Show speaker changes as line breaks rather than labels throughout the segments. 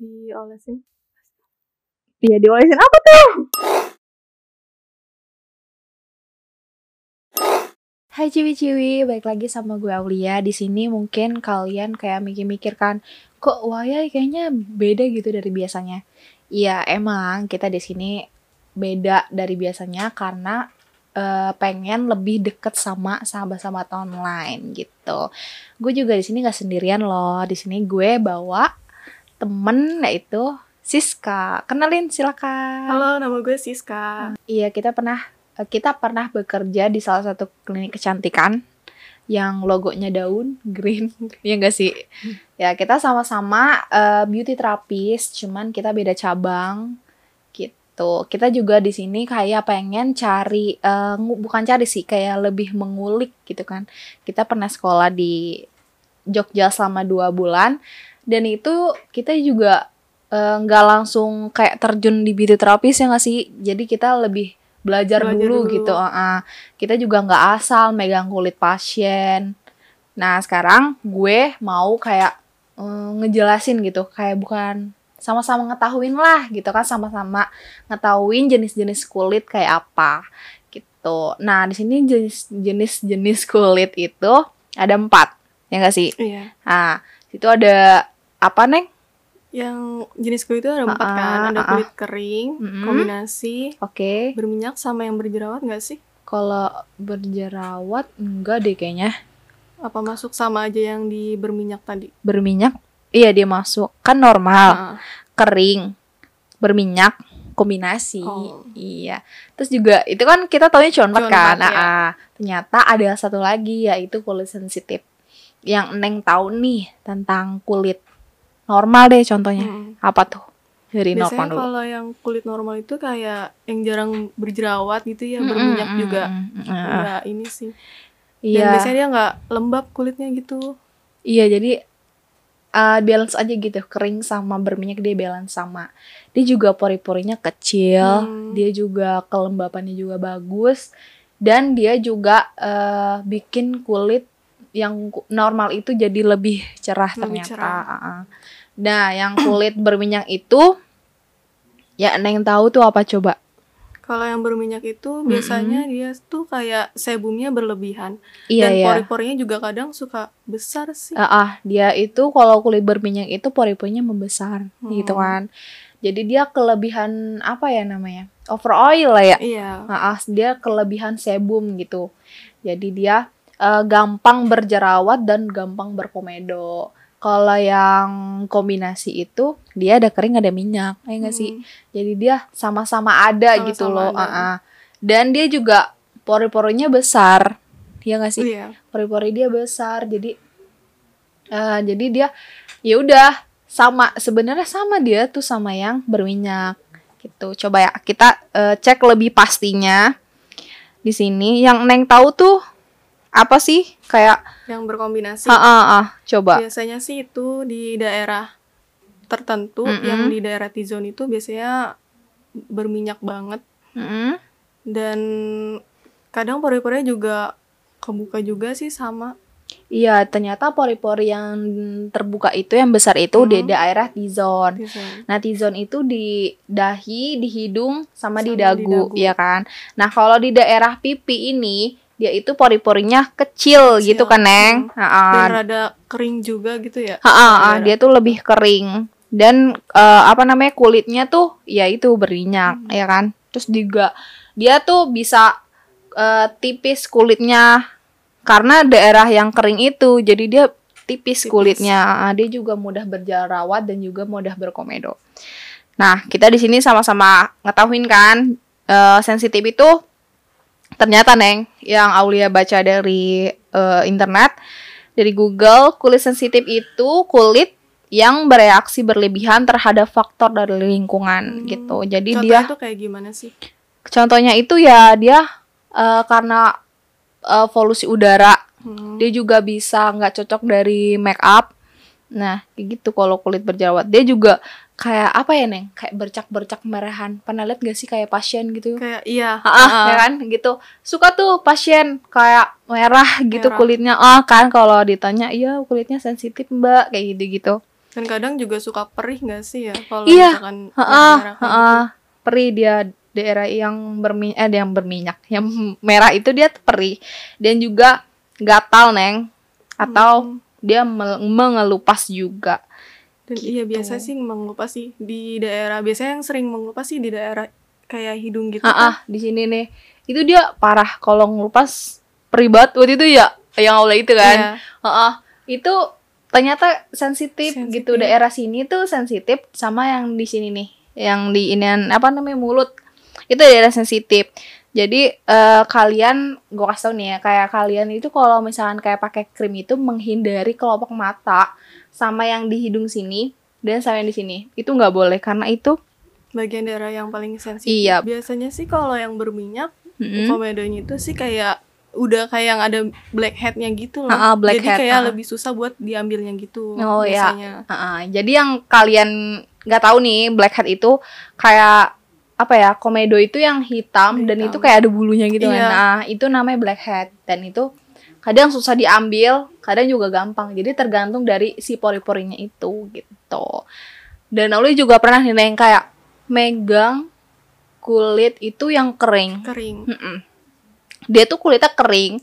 diolesin
Iya diolesin apa tuh? Hai ciwi-ciwi, balik lagi sama gue Aulia. Di sini mungkin kalian kayak mikir-mikir kan, kok Wayai kayaknya beda gitu dari biasanya. Iya, emang kita di sini beda dari biasanya karena eh, pengen lebih deket sama sahabat-sahabat online gitu. Gue juga di sini gak sendirian loh. Di sini gue bawa temen yaitu Siska. Kenalin silakan.
halo nama gue Siska
Iya, kita pernah eh, kita pernah bekerja di salah satu klinik kecantikan yang logonya daun green. ya enggak sih? Ya, kita sama-sama eh, beauty therapist, cuman kita beda cabang gitu. Kita juga di sini kayak pengen cari ngu- bukan cari sih, kayak lebih mengulik gitu kan. Kita pernah sekolah di Jogja selama dua bulan. Dan itu kita juga eh, nggak langsung kayak terjun di beauty therapist ya nggak sih? Jadi kita lebih belajar,
Belajar
dulu,
dulu.
gitu uh-uh. kita juga nggak asal megang kulit pasien. Nah sekarang gue mau kayak eh, ngejelasin gitu. Kayak bukan sama-sama ngetahuin lah gitu kan sama-sama ngetahuin jenis-jenis kulit kayak apa gitu. Nah di sini jenis jenis-jenis kulit itu ada empat ya nggak sih
iya
Nah, itu ada apa, Neng?
yang jenis kulit itu ada empat
Ah,
kan ada
ah, ah.
kulit kering
Mm-mm.
kombinasi
Oke.
berminyak sama yang berjerawat nggak sih
Kalau berjerawat enggak deh kayaknya.
apa masuk sama aja yang di berminyak tadi
Berminyak iya dia masuk. Kan normal,
Ah,
kering, berminyak, kombinasi.
Oh.
Iya. Terus juga itu kan kita taunya cuma empat kan. Nah,
ya.
ah, ternyata ada satu lagi yaitu kulit sensitif. Yang Neng tahu nih tentang kulit normal deh contohnya.
mm.
Apa tuh? Dari
biasanya
normal dulu.
kalau yang kulit normal itu kayak yang jarang berjerawat gitu ya
Mm,
berminyak
mm,
juga
mm, mm, mm.
nggak ini sih dan
Iya.
biasanya dia nggak lembab kulitnya gitu
Iya, jadi uh, balance aja gitu, kering sama berminyak dia balance sama. Dia juga pori-porinya kecil,
Hmm.
dia juga kelembapannya juga bagus, dan dia juga uh, bikin kulit yang normal itu jadi lebih cerah
Lebih
ternyata.
cerah.
Uh-uh. Nah, yang kulit berminyak itu, ya Neng tahu tuh apa coba?
kalau yang berminyak itu biasanya dia tuh kayak sebumnya berlebihan
Iya
dan
ya.
pori-porinya juga kadang suka besar sih
Ah, ah, dia itu kalau kulit berminyak itu pori-porinya membesar gitu
Hmm.
kan. Jadi dia kelebihan apa ya namanya? Over oil lah ya.
iya
Ah, ah, dia kelebihan sebum gitu. Jadi dia eh, gampang berjerawat dan gampang berkomedo. Kalau yang kombinasi itu dia ada kering ada minyak, ya nggak sih?
Hmm.
Jadi dia sama-sama ada
Sama-sama
gitu loh.
ada.
Ah. Dan dia juga pori-porinya besar, ya nggak sih?
iya
pori-pori dia besar jadi eh, jadi dia ya udah sama sebenarnya sama dia tuh sama yang berminyak gitu coba ya kita eh, cek lebih pastinya di sini yang neng tahu tuh apa sih kayak
yang berkombinasi
ah ah, ah, coba
biasanya sih itu di daerah tertentu
Mm-mm.
yang di daerah T-zone itu biasanya berminyak banget
Mm-mm.
dan kadang pori-porinya juga kebuka juga sih sama
iya ternyata pori-pori yang terbuka itu yang besar itu di
Hmm.
daerah T-zone. Nah, T-zone itu di dahi, di hidung, sama, di,
Sama di
dagu,
dagu.
ya kan? Nah, kalau di daerah pipi ini, dia itu pori-porinya kecil,
Kecil.
gitu kan, Neng? Ha-ha.
dan rada kering juga gitu ya
Ha-ha, ha,
daerah.
dia tuh lebih kering. Dan eh, apa namanya? kulitnya tuh ya itu berminyak,
Hmm.
ya kan? Terus juga dia tuh bisa eh, tipis kulitnya karena daerah yang kering itu, jadi dia tipis,
Tipis.
kulitnya. Dia juga mudah berjerawat dan juga mudah berkomedo. Nah, kita di sini sama-sama ngetahuin kan eh, sensitif itu ternyata Neng yang Aulia baca dari eh, internet dari Google kulit sensitif itu kulit yang bereaksi berlebihan terhadap faktor dari lingkungan
Hmm.
gitu. Jadi
contohnya
dia
tuh kayak gimana sih
contohnya itu ya dia eh, karena eh, polusi udara
Hmm.
dia juga bisa nggak cocok dari make up nah kayak gitu kalau kulit berjerawat dia juga kayak apa ya neng? Kayak bercak-bercak merahan pernah lihat gak sih kayak pasien gitu?
Kayak iya.
Ah, ah, ya kan? Gitu. Suka tuh pasien kayak merah gitu
Merah.
kulitnya. Ah kan kalau ditanya iya kulitnya sensitif mbak kayak gitu gitu
Dan kadang juga suka perih nggak sih ya kalau
Iya.
misalkan
Heeh,
merah-merah kayak
heeh. Perih dia daerah yang berminyak eh yang berminyak, yang merah itu dia perih. Dan juga gatal, Neng. Atau
Hmm.
Dia mengelupas juga.
Dan iya
Gitu.
biasa sih mengelupas sih di daerah biasanya yang sering mengelupas sih di daerah kayak hidung gitu
Ah, ah, di sini nih. Itu dia parah kalau ngelupas perih banget waktu itu ya yang awalnya itu kan.
Iya.
Heeh. Itu ternyata sensitif,
Sensitif.
gitu daerah sini tuh sensitif sama yang di sini nih, yang di inian apa namanya mulut. Itu daerah sensitif. Jadi eh, kalian gue kasih tau nih ya, kayak kalian itu kalau misalkan kayak pakai krim itu menghindari kelopak mata sama yang di hidung sini dan sama yang di sini. Itu nggak boleh karena itu
bagian daerah yang paling sensitif.
Iya.
Biasanya sih kalau yang berminyak
mm,
komedonya itu sih kayak udah kayak yang ada blackheadnya gitu loh.
Ah, ah, blackhead,
Jadi kayak
ah.
lebih susah buat diambilnya gitu.
Oh, iya.
biasanya.
Heeh, jadi yang kalian nggak tahu nih blackhead itu kayak apa ya komedo itu yang hitam, dan
Hitam.
itu kayak ada bulunya gitu kan.
Iya.
Nah itu namanya blackhead dan itu kadang susah diambil, kadang juga gampang. Jadi tergantung dari si pori-porinya itu gitu. Dan Auli juga pernah nih yang kayak megang kulit itu yang kering.
Kering.
Mm-mm. Dia tuh kulitnya kering.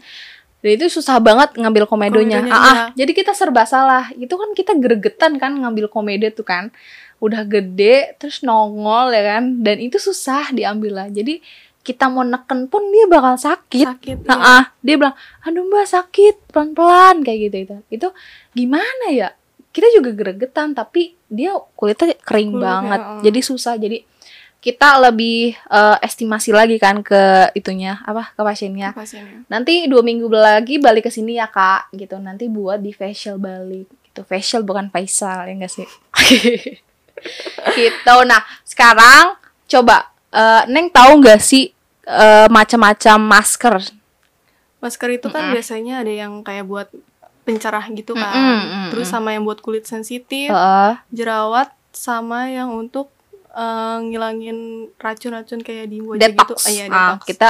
Dan itu susah banget ngambil komedonya.
Komedonya,
Ah, ah,
iya.
jadi kita serba salah. Itu kan kita gregetan kan ngambil komedo tuh kan. Udah gede terus nongol ya kan. Dan itu susah diambil lah. Jadi kita mau neken pun dia bakal sakit.
Sakit.
Nah,
iya.
ah, dia bilang, "Aduh, Mbak, sakit, pelan-pelan." kayak gitu itu. Itu gimana ya? Kita juga gregetan tapi dia kulitnya kering
Kulitnya,
banget.
ah.
Jadi susah. Jadi kita lebih eh, estimasi lagi kan ke itunya apa ke pasiennya.
pasiennya.
Nanti dua minggu lagi balik ke sini ya kak, gitu. Nanti buat di facial balik, gitu. Facial bukan facial ya enggak sih? gitu. Nah sekarang coba eh, Neng tahu nggak sih eh, macam-macam masker?
Masker itu kan
Mm-mm.
biasanya ada yang kayak buat pencerah gitu kan.
Mm-mm, mm-mm.
Terus sama yang buat kulit sensitif,
Heeh.
jerawat, sama yang untuk eh, ngilangin racun-racun kayak di wajah gitu.
detox.
Ah, iya,
Nah,
detox.
kita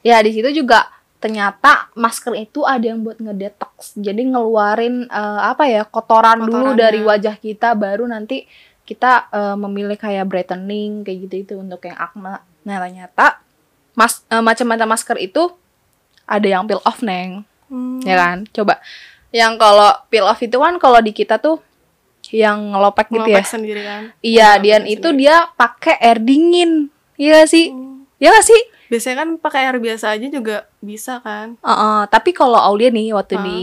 ya di situ juga ternyata masker itu ada yang buat ngedetox. Jadi ngeluarin eh, apa ya kotoran dulu
Kotorannya.
dari wajah kita, baru nanti kita eh, memilih kayak brightening kayak gitu itu untuk yang akne. Nah ternyata mas eh, macam-macam masker itu ada yang peel off neng,
Hmm.
ya kan? Coba yang kalau peel off itu kan kalau di kita tuh yang ngelopek gitu ya.
Sendiri kan.
Iya, dan itu
sendiri.
dia pakai air dingin. Iya gak sih?
Hmm.
Ya gak sih?
Biasanya kan pakai air biasa aja juga bisa kan.
Heeh, tapi kalau Aulia nih waktu
Ah.
di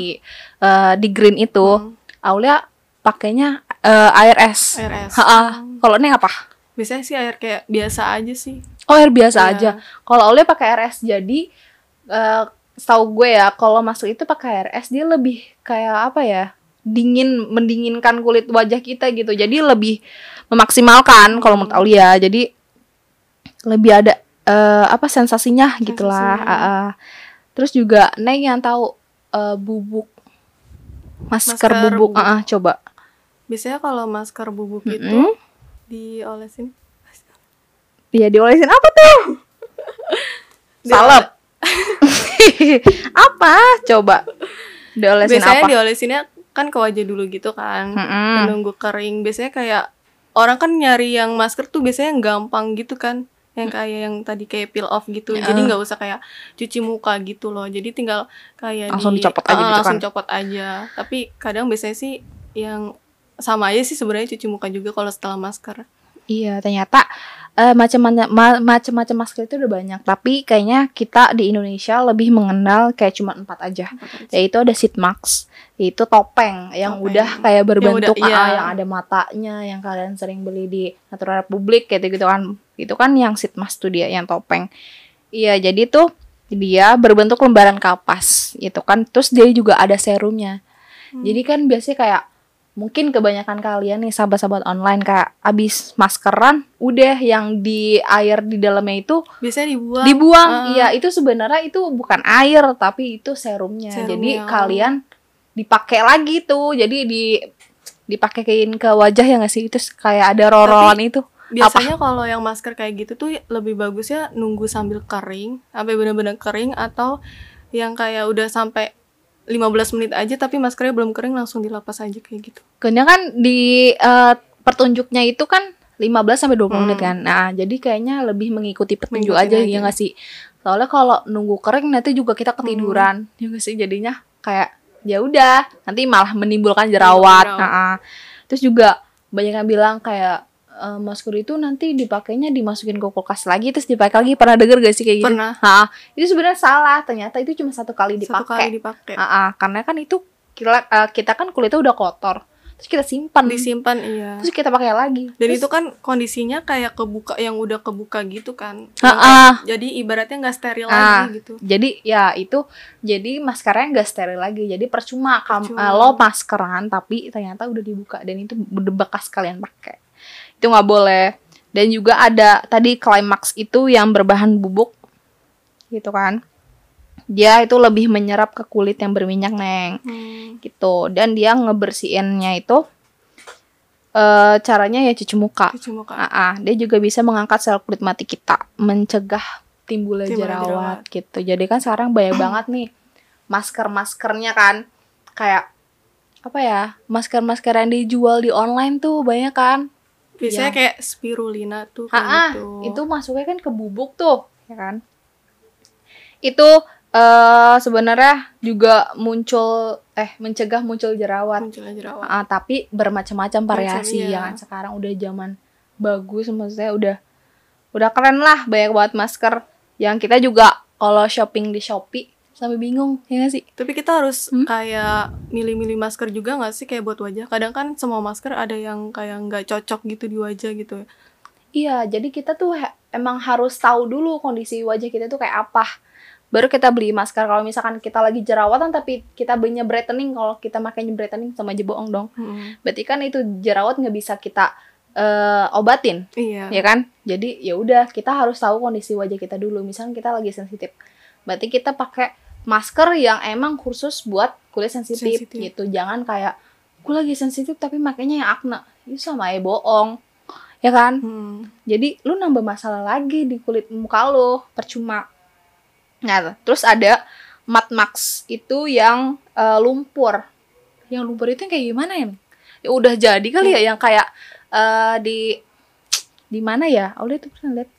eh, di green itu,
Hmm.
Aulia pakainya eh, air es.
Air es.
Heeh.
Hmm.
Kalau Neng apa?
Biasanya sih air kayak biasa aja sih.
Oh, air biasa
Iya.
aja. Kalau Aulia pakai air es. Jadi eh setahu gue ya, kalau masuk itu pakai air es dia lebih kayak apa ya? dingin mendinginkan kulit wajah kita gitu. Jadi lebih memaksimalkan kalau menurut
Hmm.
Aulia. Jadi lebih ada eh, apa sensasinya gitulah.
Sensasinya.
Ah, ah. Terus juga Neng yang tahu eh, bubuk masker,
Masker
bubuk,
bubuk.
Ah, ah, coba.
Biasanya kalau masker bubuk itu
Mm-mm.
diolesin
Iya diolesin apa tuh? Salep. apa? Coba. Diolesin
Biasanya
apa?
diolesinnya kan ke wajah dulu gitu kan.
Mm-mm.
Menunggu kering. Biasanya kayak orang kan nyari yang masker tuh biasanya yang gampang gitu kan. Yang kayak yang tadi kayak peel off gitu. Jadi nggak usah kayak cuci muka gitu loh. Jadi tinggal kayak
Langsung
di-
dicopot aja gitu
langsung
kan.
copot aja. Tapi kadang biasanya sih yang sama aja sih sebenarnya cuci muka juga kalau setelah masker.
Iya, ternyata eh, macam-macam ma- macam-macam masker itu udah banyak. Tapi kayaknya kita di Indonesia lebih mengenal kayak cuma empat aja. Yaitu ada sheet mask, yaitu topeng yang
Topeng.
udah kayak berbentuk
udah, iya.
ah, yang ada matanya, yang kalian sering beli di Natural Republic kayak gitu kan. Itu kan yang sheet mask tuh dia yang topeng. Iya, jadi tuh dia berbentuk lembaran kapas gitu kan. Terus dia juga ada serumnya.
Hmm.
Jadi kan biasanya kayak mungkin kebanyakan kalian nih sahabat-sahabat online kayak abis maskeran udah yang di air di dalamnya itu
biasanya dibuang.
dibuang. Iya, itu sebenarnya itu bukan air tapi itu serumnya.
Serumnya,
Jadi
oh.
kalian dipakai lagi tuh. Jadi di dipakein ke wajah ya nggak sih? Terus kayak ada rorolan itu.
Biasanya kalau yang masker kayak gitu tuh lebih bagusnya nunggu sambil kering, sampai benar-benar kering atau yang kayak udah sampai 15 menit aja tapi maskernya belum kering langsung dilepas aja kayak gitu.
Karena kan di eh, pertunjuknya itu kan 15 sampai 20
Hmm.
menit kan. Nah, jadi kayaknya lebih mengikuti petunjuk
Mengikutin
aja,
aja.
ya nggak sih? Soalnya kalau nunggu kering nanti juga kita ketiduran. Ya nggak sih? Jadinya kayak ya udah, nanti malah menimbulkan jerawat.
jerawat.
Nah, terus juga banyak yang bilang kayak eh, masker itu nanti dipakainya dimasukin ke kulkas lagi terus dipakai lagi. Pernah denger gak sih kayak gitu?
Pernah
Nah, itu sebenarnya salah. Ternyata itu cuma satu kali
satu
dipakai.
kali dipakai.
Ah, ah, karena kan itu kita, eh, kita kan kulitnya udah kotor. Terus kita simpan.
Disimpan iya.
Terus kita pakai lagi.
Dan
Terus-
itu kan kondisinya kayak kebuka yang udah kebuka gitu kan. Jadi ibaratnya nggak steril lagi gitu.
Jadi ya itu jadi maskernya nggak steril lagi. Jadi percuma, kam-
Percuma.
eh, lo maskeran tapi ternyata udah dibuka dan itu bekas kalian pakai. Itu nggak boleh. Dan juga ada tadi climax itu yang berbahan bubuk gitu kan. Dia itu lebih menyerap ke kulit yang berminyak, Neng.
Hmm.
Gitu. Dan dia ngebersihinnya itu eh caranya ya cuci muka.
Cuci muka.
Ah, ah, dia juga bisa mengangkat sel kulit mati kita, mencegah timbulnya
Timbulnya
jerawat gitu. Jadi kan sekarang banyak banget nih masker-maskernya kan kayak apa ya? Masker-masker yang dijual di online tuh banyak kan.
Biasanya
Ya.
kayak spirulina tuh kayak
ah,
gitu.
itu masuknya kan ke bubuk tuh, ya kan? Itu eh sebenarnya juga muncul eh mencegah muncul jerawat.
munculnya jerawat.
Ah, tapi bermacam-macam variasi
iya.
ya kan sekarang udah zaman bagus maksudnya udah udah keren lah banyak banget masker yang kita juga kalau shopping di Shopee sampai bingung ya gak sih
Tapi kita harus
Hmm?
kayak milih-milih masker juga nggak sih kayak buat wajah. Kadang kan semua masker ada yang kayak nggak cocok gitu di wajah gitu.
iya jadi kita tuh ha- emang harus tahu dulu kondisi wajah kita tuh kayak apa baru kita beli masker kalau misalkan kita lagi jerawatan tapi kita belinya brightening kalau kita makainya brightening sama aja bohong dong
Hmm.
berarti kan itu jerawat nggak bisa kita eh, obatin
Iya.
ya kan jadi ya udah kita harus tahu kondisi wajah kita dulu misalnya kita lagi sensitif berarti kita pakai masker yang emang khusus buat kulit sensitif
Sensitif.
gitu. Jangan kayak gue lagi sensitif tapi makanya yang akne. Itu sama ya bohong. Ya kan?
Hmm.
jadi lu nambah masalah lagi di kulit muka lo percuma. Nah terus ada mat max itu yang eh, lumpur. Yang lumpur itu yang kayak gimana ya ya udah jadi kali ya yang kayak eh, di di mana ya? Aulia tuh pernah lihat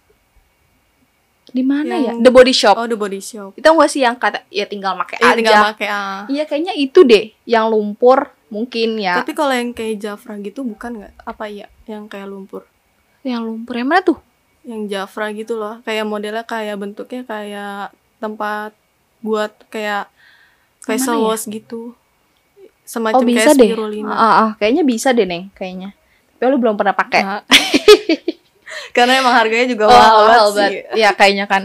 di mana ya The Body Shop
Oh, the body shop.
itu gak sih yang kata ya tinggal pakai
Iya,
aja
tinggal pakai ah.
iya kayaknya itu deh yang lumpur mungkin ya
Tapi kalau yang kayak Jafra gitu bukan nggak? Apa ya? Yang kayak lumpur.
yang lumpur yang mana tuh
Yang Jafra gitu loh. Kayak modelnya kayak bentuknya kayak tempat buat kayak facial
ya?
wash gitu. Semacam
oh bisa
kayak
deh
spirulina.
Ah, ah, kayaknya bisa deh neng kayaknya tapi lu belum pernah pakai
Nah. Karena emang harganya juga
Oh,
mahal,
mahal
banget sih.
Iya, kayaknya kan.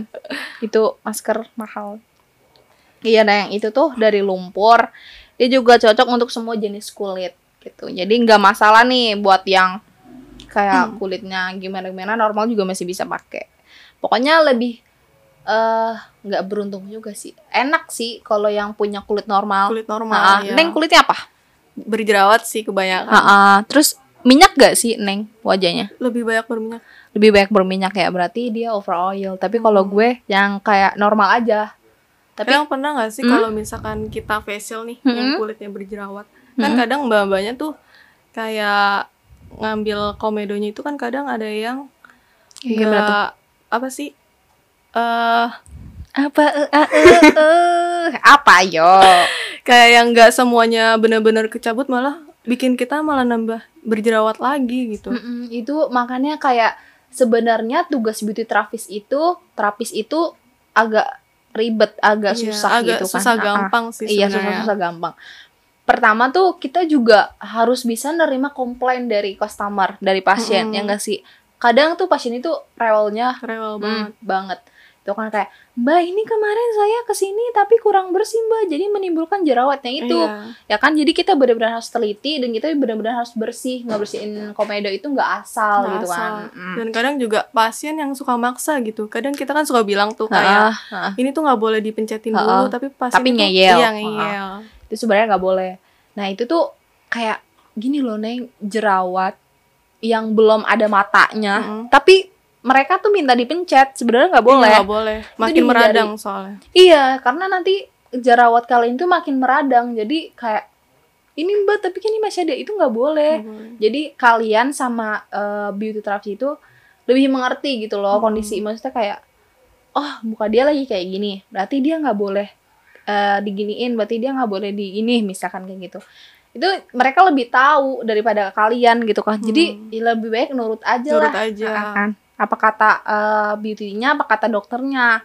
Itu masker mahal. Iya, nah yang itu tuh dari lumpur. Dia juga cocok untuk semua jenis kulit gitu. Jadi nggak masalah nih buat yang kayak kulitnya gimana-gimana normal juga masih bisa pakai. Pokoknya lebih eh nggak beruntung juga sih. Enak sih kalau yang punya kulit normal.
Kulit normal ya.
Neng kulitnya apa?
Berjerawat sih kebanyakan.
Ah, ah. Terus minyak gak sih Neng wajahnya?
Lebih banyak berminyak.
lebih banyak berminyak ya berarti dia over oil tapi kalau
Hmm.
gue yang kayak normal aja tapi
Kadang pernah nggak sih
Hmm?
kalau misalkan kita facial nih yang
Hmm.
kulitnya berjerawat, kan
Hmm.
kadang mbak-mbaknya tuh kayak ngambil komedonya itu kan kadang ada yang
gimana tuh?
nggak apa sih eh
apa eh, eh, eh, eh. apa yo
kayak yang nggak semuanya benar-benar kecabut malah bikin kita malah nambah berjerawat lagi gitu.
Mm-mm, itu makanya kayak sebenarnya tugas beauty terapis itu terapis itu agak ribet agak
Iya,
susah
agak
gitu kan
susah
Ah, ah.
gampang sih
iya
sebenarnya.
susah susah gampang pertama tuh kita juga harus bisa nerima komplain dari customer dari pasien
Mm-mm.
yang enggak sih kadang tuh pasien itu rewelnya
Rewel
Hmm,
banget.
banget. Itu kan kayak, Mbak ini kemarin saya ke sini tapi kurang bersih Mbak, jadi menimbulkan jerawatnya itu.
Iya.
Ya kan, jadi kita benar-benar harus teliti dan kita benar-benar harus bersih, nggak bersihin komedo itu nggak asal
Nggak
gitu
asal.
kan. Mm.
Dan kadang juga pasien yang suka maksa gitu. Kadang kita kan suka bilang tuh kayak
Ah, ah.
ini tuh nggak boleh dipencetin
Ha-ha.
dulu, tapi pasien
Tapi
itu
ngeyel.
Iya, ngeyel.
Itu sebenarnya nggak boleh. Nah itu tuh kayak gini loh neng jerawat yang belum ada matanya,
Mm-mm.
tapi mereka tuh minta dipencet sebenarnya nggak boleh.
Nggak boleh. Makin meradang soalnya.
Iya, karena nanti jerawat kalian tuh makin meradang jadi kayak ini mbak tapi kan ini masih ada itu nggak boleh
boleh.
jadi kalian sama eh, beauty therapist itu lebih mengerti gitu loh
Hmm.
kondisi maksudnya kayak oh muka dia lagi kayak gini berarti dia nggak boleh eh, diginiin berarti dia nggak boleh di ini misalkan kayak gitu itu mereka lebih tahu daripada kalian gitu kan jadi
Hmm.
ya lebih baik nurut aja
Nurut
lah
aja.
Nah, kan apa kata eh, beauty-nya apa kata dokternya.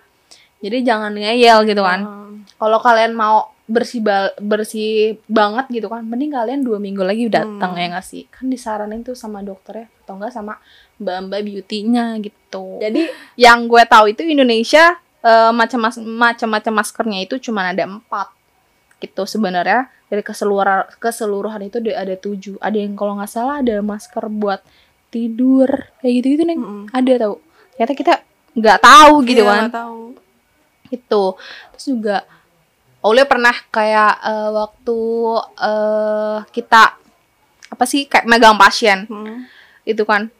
Jadi jangan ngeyel gitu kan.
Hmm.
kalau kalian mau bersih bal- bersih banget gitu kan mending kalian dua minggu lagi datang
Hmm.
ya nggak sih? Kan disaranin tuh sama dokternya atau enggak sama mbak mbak beauty-nya gitu. Jadi yang gue tahu itu Indonesia eh, macam-macam macam-macam maskernya itu cuma ada empat gitu sebenarnya. Dari keseluruhan keseluruhan itu ada ada tujuh. Ada yang kalau nggak salah ada masker buat tidur kayak gitu gitu neng
Mm-mm.
ada tau ternyata kita nggak tahu gitu
Iya,
kan
tahu.
gitu terus juga Oleh pernah kayak eh, waktu eh kita apa sih kayak megang pasien
Mm.
itu kan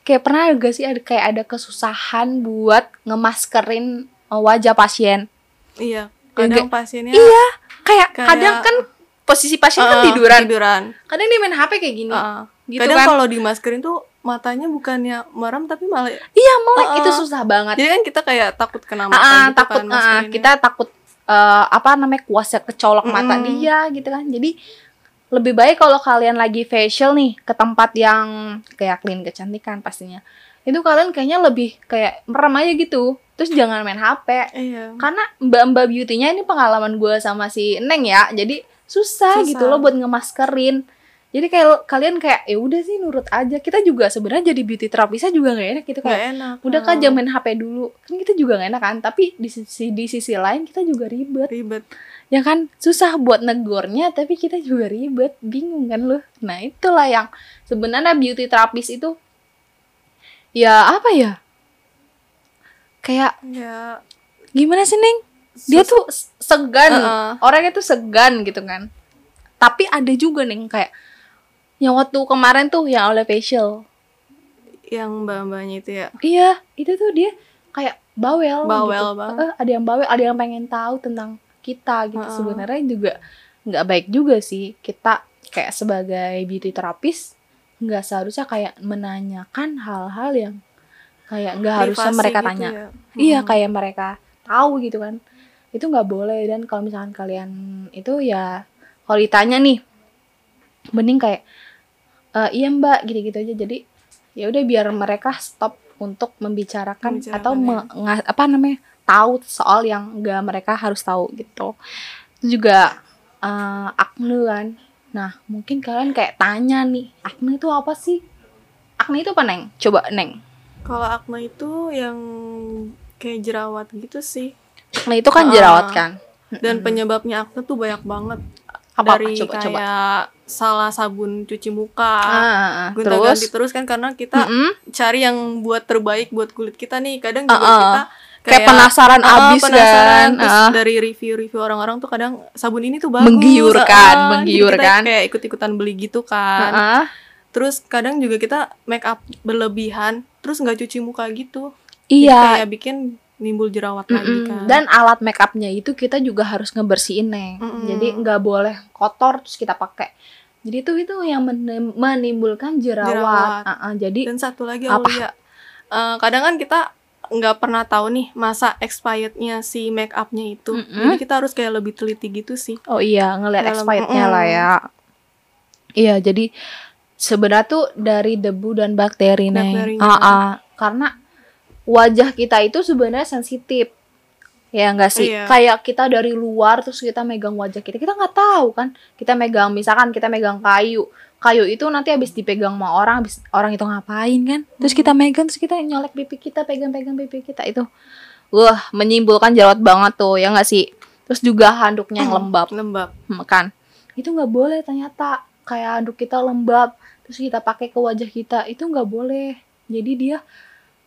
kayak pernah gak sih ada kayak ada kesusahan buat ngemaskerin eh, wajah pasien
Iya. Kadang pasiennya
iya kayak,
Kayak-
kadang kan posisi pasien kan
uh,
tiduran
tiduran.
kadang dia main HP kayak gini
Uh,
gitu
Kadang
kan
kalau dimaskerin tuh matanya bukannya merem tapi malah
iya melek
Uh-uh.
itu susah banget
jadi kan kita kayak takut kena mata
ah,
gitu
takut
kan maskerinnya.
kita takut eh, apa namanya kuasa kecolok mata
Mm-mm.
dia gitu kan jadi lebih baik kalau kalian lagi facial nih ke tempat yang kayak clean kecantikan pastinya itu kalian kayaknya lebih kayak merem aja gitu terus jangan main HP
Iya.
karena mbak-mbak beauty-nya ini pengalaman gue sama si Neng ya jadi susah,
Susah.
gitu loh buat ngemaskerin jadi kayak kalian kayak ya udah sih nurut aja. Kita juga sebenarnya jadi beauty terapisnya juga gak enak gitu kayak
Nggak enak.
udah
uh,
kan jangan main HP dulu. Kan kita juga gak enak kan tapi di sisi di sisi lain kita juga ribet.
Ribet.
ya kan? Susah buat negornya tapi kita juga ribet. Bingung kan loh? Nah itulah yang sebenarnya beauty terapis itu ya apa ya? Kayak
Ya.
gimana sih neng? Dia
sus-
tuh segan.
Uh-uh.
orangnya tuh segan gitu kan. Tapi ada juga neng kayak yang waktu kemarin tuh yang oleh facial
yang mbak-mbaknya itu ya.
Iya, itu tuh dia kayak bawel.
Bawel
gitu.
banget.
Eh, ada yang bawel, ada yang pengen tahu tentang kita gitu.
Heeh.
Sebenarnya juga nggak baik juga sih kita kayak sebagai beauty therapist nggak seharusnya kayak menanyakan hal-hal yang kayak nggak harusnya mereka
gitu
tanya.
ya.
Iya,
Mm.
kayak mereka tahu gitu kan. Itu nggak boleh dan kalau misalkan kalian itu ya kalau ditanya nih mending kayak "Eh, iya Mbak gitu-gitu aja. Jadi ya udah biar mereka stop untuk membicarakan,
Membicarakan,
atau
ya.
apa namanya? tahu soal yang nggak mereka harus tahu gitu. Itu juga eh, acne kan. Nah, mungkin kalian kayak tanya nih, acne itu apa sih? Acne itu apa, Neng? Coba, Neng.
Kalau akne itu yang kayak jerawat gitu sih.
Acne itu kan
Ah.
jerawat kan?
Dan penyebabnya akne tuh banyak banget.
Apa-apa?
Dari
Coba,
kayak
coba.
Salah sabun cuci muka.
Ah, ah, ah.
Gonta-ganti
terus
terus kan karena kita
Mm-mm.
cari yang buat terbaik buat kulit kita nih. Kadang
Ah,
juga
ah.
kita
kayak penasaran
Ah,
abis
penasaran.
kan
Terus
Ah.
dari review-review orang-orang tuh kadang sabun ini tuh bagus
Menggiurkan,
jadi
menggiurkan.
kita kayak ikut-ikutan beli gitu kan
Ah, ah.
terus kadang juga kita make up berlebihan terus nggak cuci muka gitu
iya
Jadi kayak bikin nimbul jerawat lagi
Mm-mm.
kan
dan alat make upnya itu kita juga harus ngebersihin neng
Mm-mm.
jadi nggak boleh kotor terus kita pakai jadi itu itu yang menim- menimbulkan jerawat,
Jerawat.
Ah, ah. jadi
dan satu lagi
Apa?
Aulia Eh, kadang kan kita nggak pernah tahu nih masa expirednya si make upnya itu
Mm-mm.
jadi kita harus kayak lebih teliti gitu sih
oh iya ngeliat expirednya lah
Mm-mm.
ya iya jadi sebenarnya tuh dari debu dan bakteri neng
Bakterinya.
Ah, ah. karena wajah kita itu sebenarnya sensitif. Ya enggak sih?
Iya.
kayak kita dari luar terus kita megang wajah kita. Kita nggak tahu kan? Kita megang misalkan kita megang kayu. Kayu itu nanti habis dipegang sama orang habis orang itu ngapain kan? Terus kita megang terus kita nyolek pipi kita pegang-pegang pipi kita. Itu wah menyimpulkan jerawat banget tuh ya nggak sih? Terus juga handuknya yang lembab.
lembab.
Hmm, kan? Itu nggak boleh ternyata. Kayak handuk kita lembab terus kita pakai ke wajah kita. Itu nggak boleh. Jadi dia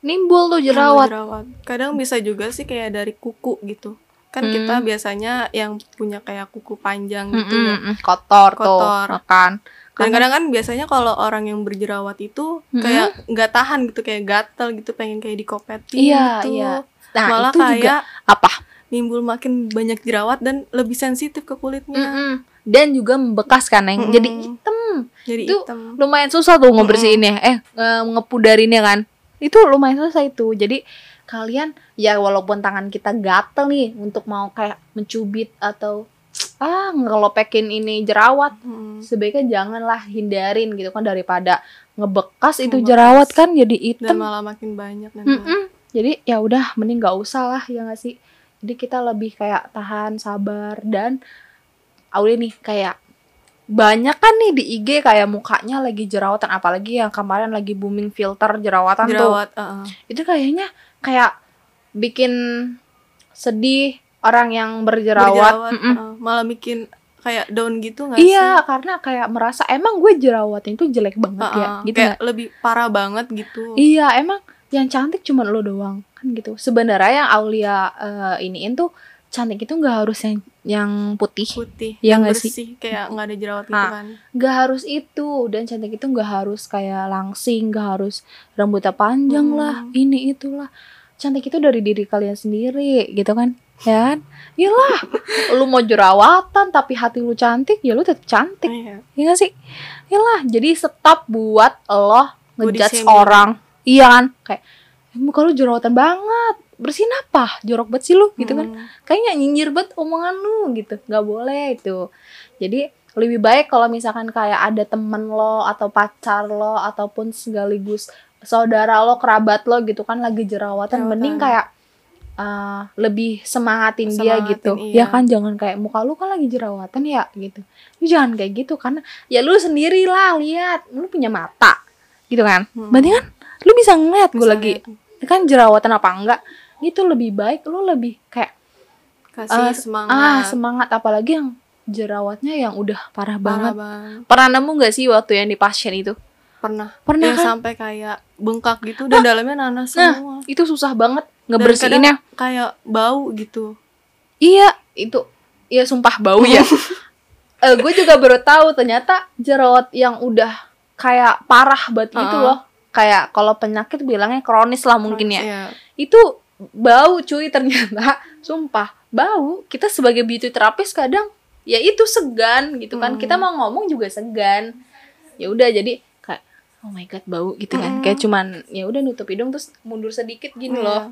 nimbul tuh jerawat
jerawat. Kadang bisa juga sih kayak dari kuku gitu. Kan
Hmm.
kita biasanya yang punya kayak kuku panjang gitu
Mm-mm,
ya.
mm, kotor, tuh
Kotor.
kan
Dan kadang kan biasanya kalau orang yang berjerawat itu
Mm-mm.
kayak nggak tahan gitu kayak gatel gitu pengen kayak dikopetin
Iya,
gitu.
iya. nah
Malah
itu
kayak
juga apa
nimbul makin banyak jerawat dan lebih sensitif ke kulitnya.
Mm-mm. dan juga membekas kan Neng.
Mm-mm.
jadi hitam
Jadi
Itu
hitam.
lumayan susah tuh ngebersihinnya eh nge- ngepudarinnya kan itu lumayan susah itu jadi kalian ya walaupun tangan kita gatel nih untuk mau kayak mencubit atau ah ngelopekin ini jerawat
Mm.
sebaiknya janganlah hindarin gitu kan daripada ngebekas itu
Ngebekas.
jerawat kan jadi
Dan
hitam
malah makin banyak nanti.
Jadi ya udah mending gak usah lah ya gak sih jadi kita lebih kayak tahan sabar dan Auli nih kayak banyak kan nih di IG kayak mukanya lagi jerawatan apalagi yang kemarin lagi booming filter jerawatan tuh
Jerawat, uh-uh.
itu kayaknya kayak bikin sedih orang yang berjerawat,
berjerawat, uh, malah bikin kayak down gitu nggak
iya
sih?
karena kayak merasa emang gue jerawatnya itu jelek banget ya
Uh-uh.
gitu
kayak lebih parah banget gitu.
Iya, emang yang cantik cuma lo doang kan gitu. Sebenarnya yang Aulia eh, iniin tuh cantik itu nggak harus yang yang putih,
Putih,
Iya
yang
sih?
bersih, kayak nggak ada jerawat gitu
Nah.
kan.
nggak harus itu dan cantik itu nggak harus kayak langsing, nggak harus rambutnya panjang
Hmm.
lah, ini itulah. Cantik itu dari diri kalian sendiri, gitu kan? Ya kan? Iyalah, lu mau jerawatan tapi hati lu cantik, ya lu tetap cantik.
Iya.
Iya gak sih? Iyalah, jadi stop buat lo ngejudge orang. Iya kan? Kayak "Eh, muka lu jerawatan banget. Bersihin apa? Jorok banget sih lu gitu kan.
Hmm.
Kayaknya nyinyir banget omongan lu gitu. Gak boleh itu. Jadi lebih baik kalau misalkan kayak ada temen lo atau pacar lo ataupun sekaligus saudara lo, kerabat lo gitu kan lagi jerawatan,
Jerawatan.
mending kayak uh, lebih semangatin, dia
Semangatin,
gitu.
iya.
Ya kan jangan kayak muka lu kan lagi jerawatan ya gitu. Lu jangan kayak gitu karena ya lu sendiri lah lihat, lu punya mata. Gitu kan.
Hmm.
Berarti kan lu bisa ngeliat gue lagi kan jerawatan apa enggak. Itu lebih baik lu lebih kayak
kasih
Ah,
semangat.
ah semangat apalagi yang jerawatnya yang udah parah,
Parah
banget.
banget.
Pernah nemu gak sih waktu yang di pasien itu?
Pernah.
Pernah
yang
kan?
sampai kayak bengkak gitu dan dalamnya nanas
Nah,
semua.
Itu susah banget ngebersihinnya.
kayak bau gitu.
Iya, itu ya sumpah bau ya. Eh gue juga baru tahu ternyata jerawat yang udah kayak parah banget gitu
Uh-uh.
loh. Kayak kalau penyakit bilangnya kronis lah mungkin ya.
Iya.
Itu bau cuy ternyata. Sumpah, bau. Kita sebagai beauty therapist kadang ya itu segan gitu kan.
Hmm.
Kita mau ngomong juga segan. Ya udah jadi kayak oh my god bau gitu kan.
Mm-mm.
Kayak cuman ya udah nutup hidung terus mundur sedikit gini
Iya.
loh.